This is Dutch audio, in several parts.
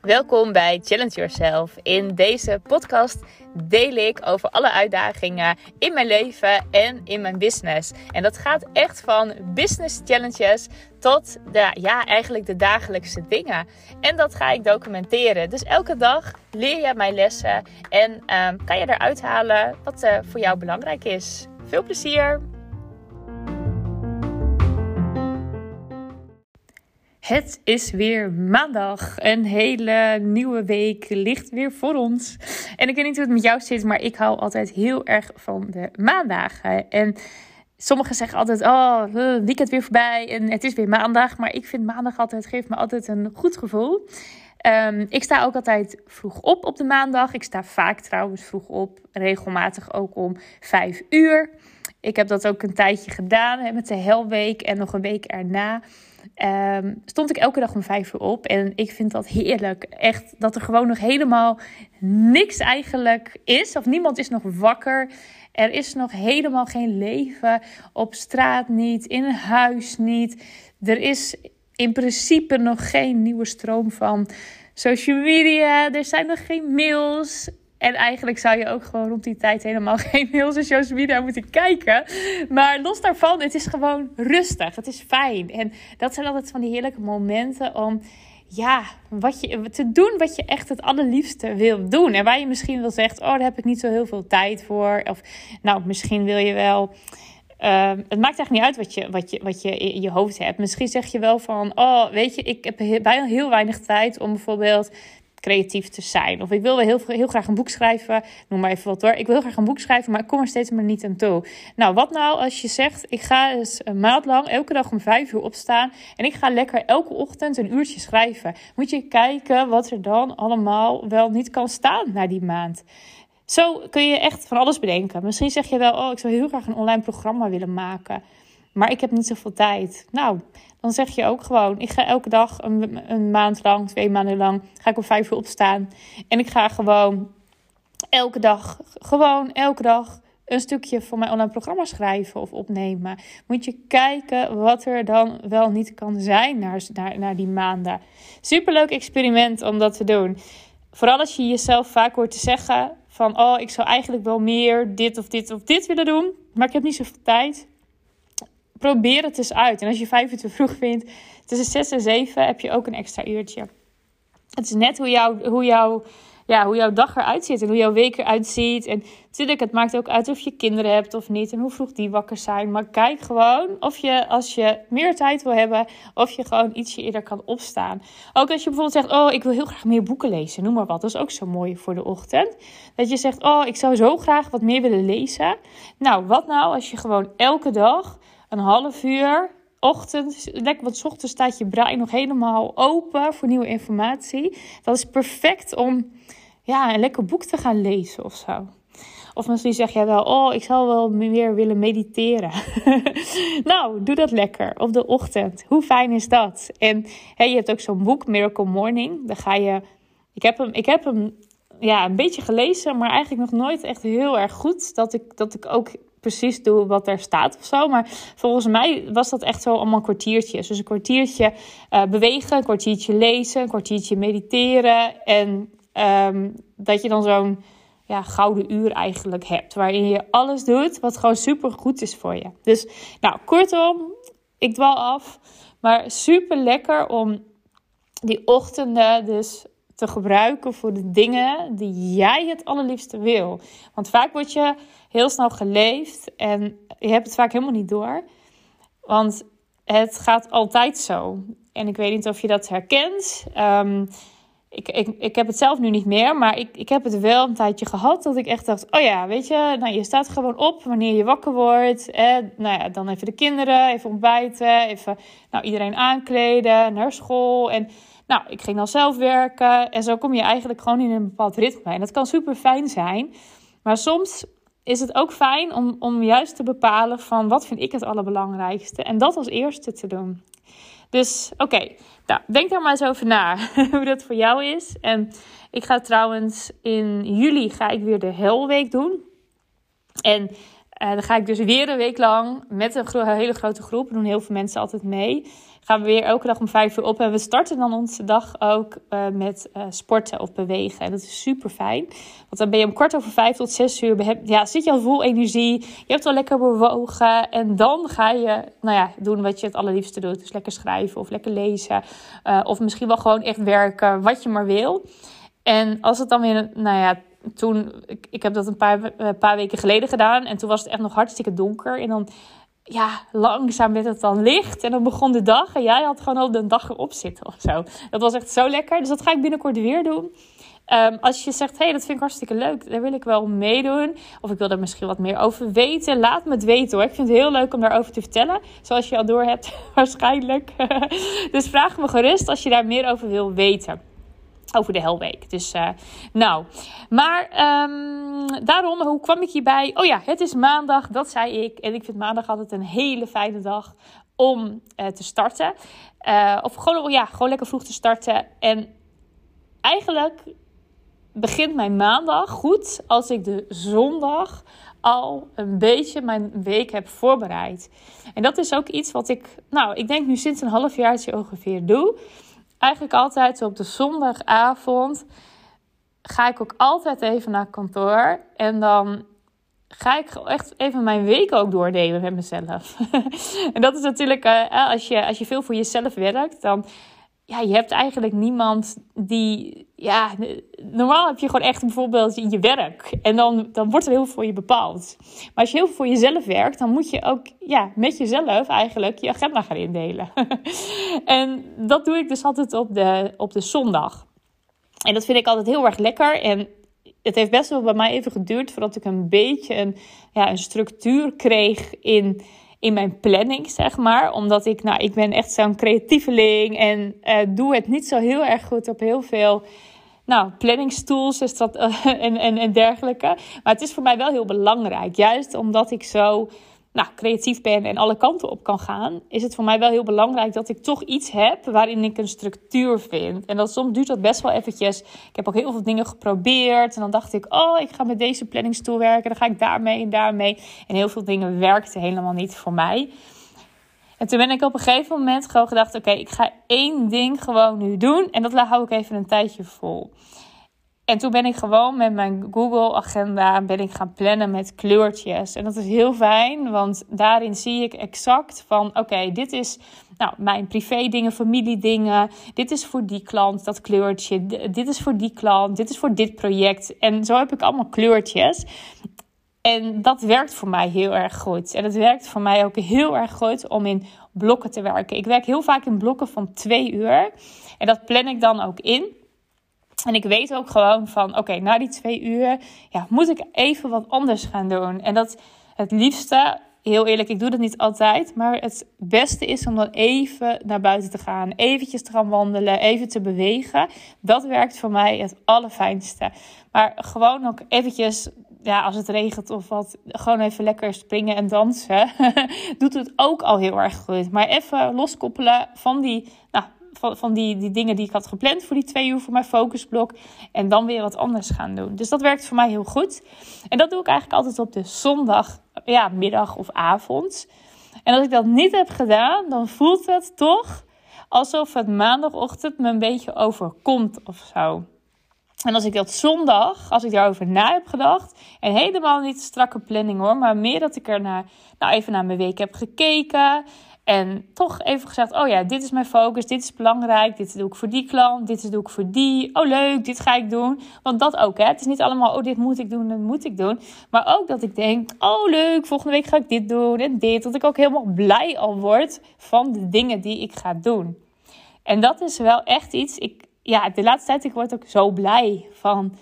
Welkom bij Challenge Yourself. In deze podcast deel ik over alle uitdagingen in mijn leven en in mijn business. En dat gaat echt van business challenges tot de, ja, eigenlijk de dagelijkse dingen. En dat ga ik documenteren. Dus elke dag leer je mijn lessen en um, kan je eruit halen wat uh, voor jou belangrijk is. Veel plezier! Het is weer maandag. Een hele nieuwe week ligt weer voor ons. En ik weet niet hoe het met jou zit, maar ik hou altijd heel erg van de maandagen. En sommigen zeggen altijd: Oh, weekend weer voorbij en het is weer maandag. Maar ik vind maandag altijd, geeft me altijd een goed gevoel. Um, ik sta ook altijd vroeg op op de maandag. Ik sta vaak trouwens vroeg op, regelmatig ook om vijf uur. Ik heb dat ook een tijdje gedaan met de helweek en nog een week erna. Ehm, stond ik elke dag om vijf uur op. En ik vind dat heerlijk. Echt dat er gewoon nog helemaal niks eigenlijk is. Of niemand is nog wakker. Er is nog helemaal geen leven. Op straat niet. In huis niet. Er is in principe nog geen nieuwe stroom van social media. Er zijn nog geen mails. En eigenlijk zou je ook gewoon rond die tijd helemaal geen en social moeten kijken. Maar los daarvan, het is gewoon rustig. Het is fijn. En dat zijn altijd van die heerlijke momenten om ja, wat je, te doen wat je echt het allerliefste wil doen. En waar je misschien wel zegt, oh, daar heb ik niet zo heel veel tijd voor. Of nou, misschien wil je wel... Uh, het maakt eigenlijk niet uit wat je, wat, je, wat je in je hoofd hebt. Misschien zeg je wel van, oh, weet je, ik heb bijna heel weinig tijd om bijvoorbeeld creatief te zijn. Of ik wil heel, heel graag een boek schrijven. Noem maar even wat hoor. Ik wil graag een boek schrijven, maar ik kom er steeds maar niet aan toe. Nou, wat nou als je zegt: ik ga eens een maand lang elke dag om vijf uur opstaan. En ik ga lekker elke ochtend een uurtje schrijven. Moet je kijken wat er dan allemaal wel niet kan staan na die maand. Zo kun je echt van alles bedenken. Misschien zeg je wel: Oh, ik zou heel graag een online programma willen maken. Maar ik heb niet zoveel tijd. Nou, dan zeg je ook gewoon: ik ga elke dag een, een maand lang, twee maanden lang, ga ik om vijf uur opstaan. En ik ga gewoon elke dag, gewoon elke dag een stukje van mijn online programma schrijven of opnemen. Moet je kijken wat er dan wel niet kan zijn naar, naar, naar die maanden. Superleuk experiment om dat te doen. Vooral als je jezelf vaak hoort te zeggen van... oh, ik zou eigenlijk wel meer dit of dit of dit willen doen... maar ik heb niet zoveel tijd probeer het eens uit. En als je vijf uur te vroeg vindt, tussen zes en zeven heb je ook een extra uurtje. Het is net hoe, jou, hoe, jou, ja, hoe jouw dag eruit ziet en hoe jouw week eruit ziet. En natuurlijk, het maakt ook uit of je kinderen hebt of niet en hoe vroeg die wakker zijn. Maar kijk gewoon of je, als je meer tijd wil hebben, of je gewoon ietsje eerder kan opstaan. Ook als je bijvoorbeeld zegt, oh, ik wil heel graag meer boeken lezen, noem maar wat. Dat is ook zo mooi voor de ochtend. Dat je zegt, oh, ik zou zo graag wat meer willen lezen. Nou, wat nou als je gewoon elke dag een half uur ochtend, lekker wat ochtends staat je brein nog helemaal open voor nieuwe informatie. Dat is perfect om ja, een lekker boek te gaan lezen of zo. Of misschien zeg jij wel, oh, ik zou wel meer willen mediteren. nou, doe dat lekker op de ochtend. Hoe fijn is dat? En hey, je hebt ook zo'n boek, Miracle Morning. Daar ga je. Ik heb hem, ik heb hem ja, een beetje gelezen, maar eigenlijk nog nooit echt heel erg goed. Dat ik, dat ik ook precies doe wat er staat of zo. Maar volgens mij was dat echt zo allemaal kwartiertjes. Dus een kwartiertje uh, bewegen, een kwartiertje lezen, een kwartiertje mediteren. En um, dat je dan zo'n ja, gouden uur eigenlijk hebt. Waarin je alles doet wat gewoon super goed is voor je. Dus nou, kortom, ik dwal af. Maar super lekker om die ochtenden dus te gebruiken voor de dingen die jij het allerliefste wil. Want vaak word je heel snel geleefd en je hebt het vaak helemaal niet door. Want het gaat altijd zo. En ik weet niet of je dat herkent. Um, ik, ik, ik heb het zelf nu niet meer, maar ik, ik heb het wel een tijdje gehad. Dat ik echt dacht: oh ja, weet je, nou, je staat gewoon op wanneer je wakker wordt. Eh, nou ja, dan even de kinderen, even ontbijten, even nou, iedereen aankleden, naar school. En nou, ik ging dan zelf werken. En zo kom je eigenlijk gewoon in een bepaald ritme. En dat kan super fijn zijn. Maar soms is het ook fijn om, om juist te bepalen van wat vind ik het allerbelangrijkste. En dat als eerste te doen. Dus oké, nou, denk daar maar eens over na hoe dat voor jou is. En ik ga trouwens in juli ga ik weer de Helweek doen. En Uh, dan ga ik dus weer een week lang met een hele grote groep. doen heel veel mensen altijd mee. Gaan we weer elke dag om vijf uur op. En we starten dan onze dag ook uh, met uh, sporten of bewegen. En dat is super fijn. Want dan ben je om kwart over vijf tot zes uur. Ja, zit je al vol energie. Je hebt al lekker bewogen. En dan ga je nou ja, doen wat je het allerliefste doet. Dus lekker schrijven of lekker lezen. of misschien wel gewoon echt werken. Wat je maar wil. En als het dan weer, nou ja, toen, ik, ik heb dat een paar, een eh, paar weken geleden gedaan. En toen was het echt nog hartstikke donker. En dan, ja, langzaam werd het dan licht. En dan begon de dag. En jij had gewoon al de dag erop zitten of zo. Dat was echt zo lekker. Dus dat ga ik binnenkort weer doen. Um, als je zegt, hé, hey, dat vind ik hartstikke leuk, daar wil ik wel meedoen. Of ik wil er misschien wat meer over weten. Laat me het weten hoor. Ik vind het heel leuk om daarover te vertellen. Zoals je al door hebt, waarschijnlijk. dus vraag me gerust als je daar meer over wil weten over de Helweek. Dus uh, nou, maar um, daarom, hoe kwam ik hierbij? Oh ja, het is maandag, dat zei ik. En ik vind maandag altijd een hele fijne dag om uh, te starten. Uh, of gewoon, ja, gewoon lekker vroeg te starten. En eigenlijk begint mijn maandag goed als ik de zondag al een beetje mijn week heb voorbereid. En dat is ook iets wat ik, nou, ik denk nu sinds een half jaar ongeveer doe eigenlijk altijd op de zondagavond ga ik ook altijd even naar kantoor. En dan ga ik echt even mijn week ook doornemen met mezelf. en dat is natuurlijk, uh, als, je, als je veel voor jezelf werkt, dan ja, je hebt eigenlijk niemand die. Ja, normaal heb je gewoon echt bijvoorbeeld je werk. En dan, dan wordt er heel veel voor je bepaald. Maar als je heel veel voor jezelf werkt, dan moet je ook ja, met jezelf eigenlijk je agenda gaan indelen. en dat doe ik dus altijd op de, op de zondag. En dat vind ik altijd heel erg lekker. En het heeft best wel bij mij even geduurd voordat ik een beetje een, ja, een structuur kreeg in in mijn planning, zeg maar. Omdat ik, nou, ik ben echt zo'n creatieveling en uh, doe het niet zo heel erg goed op heel veel nou, planningstools en, en, en dergelijke. Maar het is voor mij wel heel belangrijk. Juist omdat ik zo nou, creatief ben en alle kanten op kan gaan, is het voor mij wel heel belangrijk dat ik toch iets heb waarin ik een structuur vind. En dat soms duurt dat best wel eventjes. Ik heb ook heel veel dingen geprobeerd en dan dacht ik, oh, ik ga met deze planningstool werken, dan ga ik daarmee en daarmee. En heel veel dingen werkten helemaal niet voor mij. En toen ben ik op een gegeven moment gewoon gedacht: oké, ik ga één ding gewoon nu doen. En dat hou ik even een tijdje vol. En toen ben ik gewoon met mijn Google-agenda ben ik gaan plannen met kleurtjes. En dat is heel fijn, want daarin zie ik exact van... oké, dit is nou, mijn privé dingen, familie dingen. Dit is voor die klant, dat kleurtje. Dit is voor die klant, dit is voor dit project. En zo heb ik allemaal kleurtjes. En dat werkt voor mij heel erg goed. En het werkt voor mij ook heel erg goed om in blokken te werken. Ik werk heel vaak in blokken van twee uur. En dat plan ik dan ook in. En ik weet ook gewoon van, oké, na die twee uur ja, moet ik even wat anders gaan doen. En dat het liefste, heel eerlijk, ik doe dat niet altijd. Maar het beste is om dan even naar buiten te gaan. Eventjes te gaan wandelen, even te bewegen. Dat werkt voor mij het allerfijnste. Maar gewoon ook eventjes ja, als het regent of wat, gewoon even lekker springen en dansen. doet het ook al heel erg goed. Maar even loskoppelen van die, nou, van, die, die dingen die ik had gepland voor die twee uur voor mijn focusblok. En dan weer wat anders gaan doen. Dus dat werkt voor mij heel goed. En dat doe ik eigenlijk altijd op de zondag, ja, middag of avond. En als ik dat niet heb gedaan, dan voelt het toch alsof het maandagochtend me een beetje overkomt of zo. En als ik dat zondag, als ik daarover na heb gedacht, en helemaal niet strakke planning hoor, maar meer dat ik er naar, nou even naar mijn week heb gekeken. En toch even gezegd: Oh ja, dit is mijn focus, dit is belangrijk, dit doe ik voor die klant, dit doe ik voor die. Oh leuk, dit ga ik doen. Want dat ook, hè? Het is niet allemaal: Oh, dit moet ik doen, dat moet ik doen. Maar ook dat ik denk: Oh leuk, volgende week ga ik dit doen en dit. Dat ik ook helemaal blij al word van de dingen die ik ga doen. En dat is wel echt iets. Ik, ja, de laatste tijd ik word ook zo blij van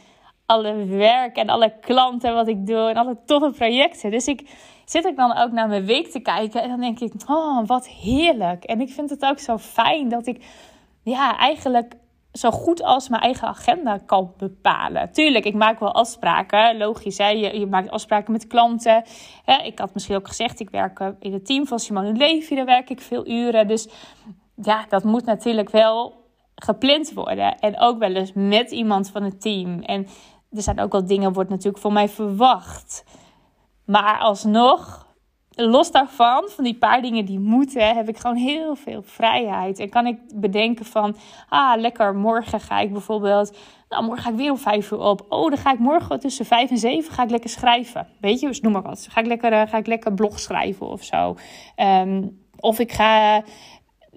alle werk en alle klanten wat ik doe en alle toffe projecten. Dus ik zit ik dan ook naar mijn week te kijken en dan denk ik, oh, wat heerlijk. En ik vind het ook zo fijn dat ik ja, eigenlijk zo goed als mijn eigen agenda kan bepalen. Tuurlijk, ik maak wel afspraken. Logisch, hè? Je, maakt afspraken met klanten. Ik had misschien ook gezegd, ik werk in het team van Simone Levy. Daar werk ik veel uren. Dus ja, dat moet natuurlijk wel gepland worden. En ook wel eens met iemand van het team. En er zijn ook wel dingen, wordt natuurlijk voor mij verwacht. Maar alsnog, los daarvan, van die paar dingen die moeten, heb ik gewoon heel veel vrijheid. En kan ik bedenken van, ah, lekker, morgen ga ik bijvoorbeeld, nou, morgen ga ik weer om vijf uur op. Oh, dan ga ik morgen tussen vijf en zeven ga ik lekker schrijven. Weet je, dus noem maar wat. Ga ik lekker, uh, ga ik lekker blog schrijven of zo. Um, of ik ga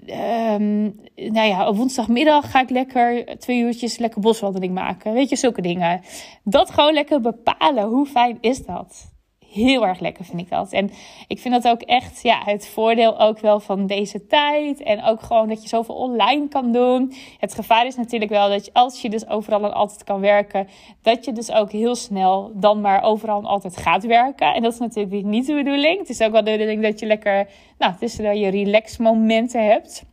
Um, nou ja, op woensdagmiddag ga ik lekker twee uurtjes lekker boswandeling maken. Weet je, zulke dingen. Dat gewoon lekker bepalen. Hoe fijn is dat? Heel erg lekker vind ik dat. En ik vind dat ook echt ja, het voordeel ook wel van deze tijd. En ook gewoon dat je zoveel online kan doen. Het gevaar is natuurlijk wel dat je, als je dus overal en altijd kan werken, dat je dus ook heel snel dan maar overal en altijd gaat werken. En dat is natuurlijk niet de bedoeling. Het is ook wel de bedoeling dat je lekker, nou, tussen je relax momenten hebt.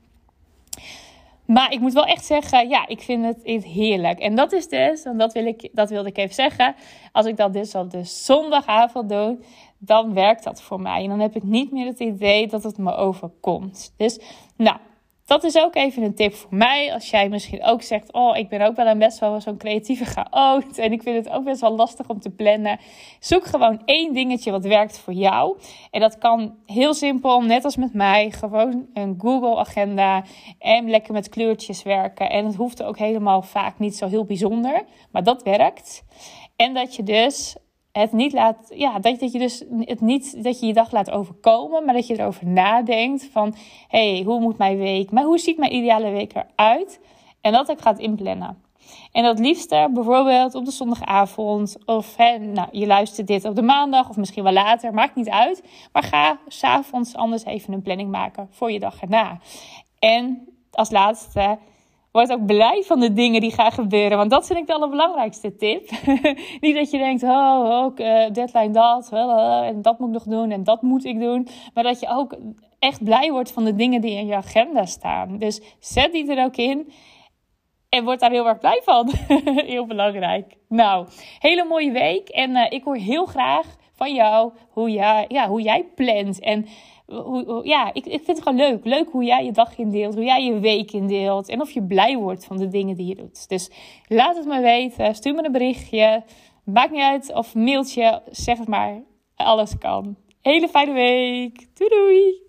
Maar ik moet wel echt zeggen, ja, ik vind het heerlijk. En dat is dus, en dat, wil ik, dat wilde ik even zeggen. Als ik dat dus op de zondagavond doe, dan werkt dat voor mij. En dan heb ik niet meer het idee dat het me overkomt. Dus, nou, dat is ook even een tip voor mij. Als jij misschien ook zegt: Oh, ik ben ook wel een best wel zo'n creatieve chaot. En ik vind het ook best wel lastig om te plannen. Zoek gewoon één dingetje wat werkt voor jou. En dat kan heel simpel, net als met mij. Gewoon een Google-agenda. En lekker met kleurtjes werken. En het hoeft ook helemaal vaak niet zo heel bijzonder. Maar dat werkt. En dat je dus het niet laat, ja, dat, dat je dus het niet dat je je dag laat overkomen, maar dat je erover nadenkt van, hey, hoe moet mijn week, maar hoe ziet mijn ideale week eruit? En dat ik gaat inplannen. En dat liefste bijvoorbeeld op de zondagavond, of hè, nou, je luistert dit op de maandag, of misschien wel later, maakt niet uit. Maar ga s'avonds anders even een planning maken voor je dag erna. En als laatste, Word ook blij van de dingen die gaan gebeuren. Want dat vind ik de allerbelangrijkste tip. Niet dat je denkt, oh, ook uh, deadline dat. En dat moet ik nog doen en dat moet ik doen. Maar dat je ook echt blij wordt van de dingen die in je agenda staan. Dus zet die er ook in. En word daar heel erg blij van. heel belangrijk. Nou, hele mooie week. En uh, ik hoor heel graag van jou hoe jij, ja, hoe jij plant. En hoe, ja, ik, ik vind het gewoon leuk. Leuk hoe jij je dag indeelt, hoe jij je week indeelt. En of je blij wordt van de dingen die je doet. Dus laat het me weten. Stuur me een berichtje. Maakt niet uit. Of mailtje. Zeg het maar. Alles kan. Hele fijne week. Doei doei.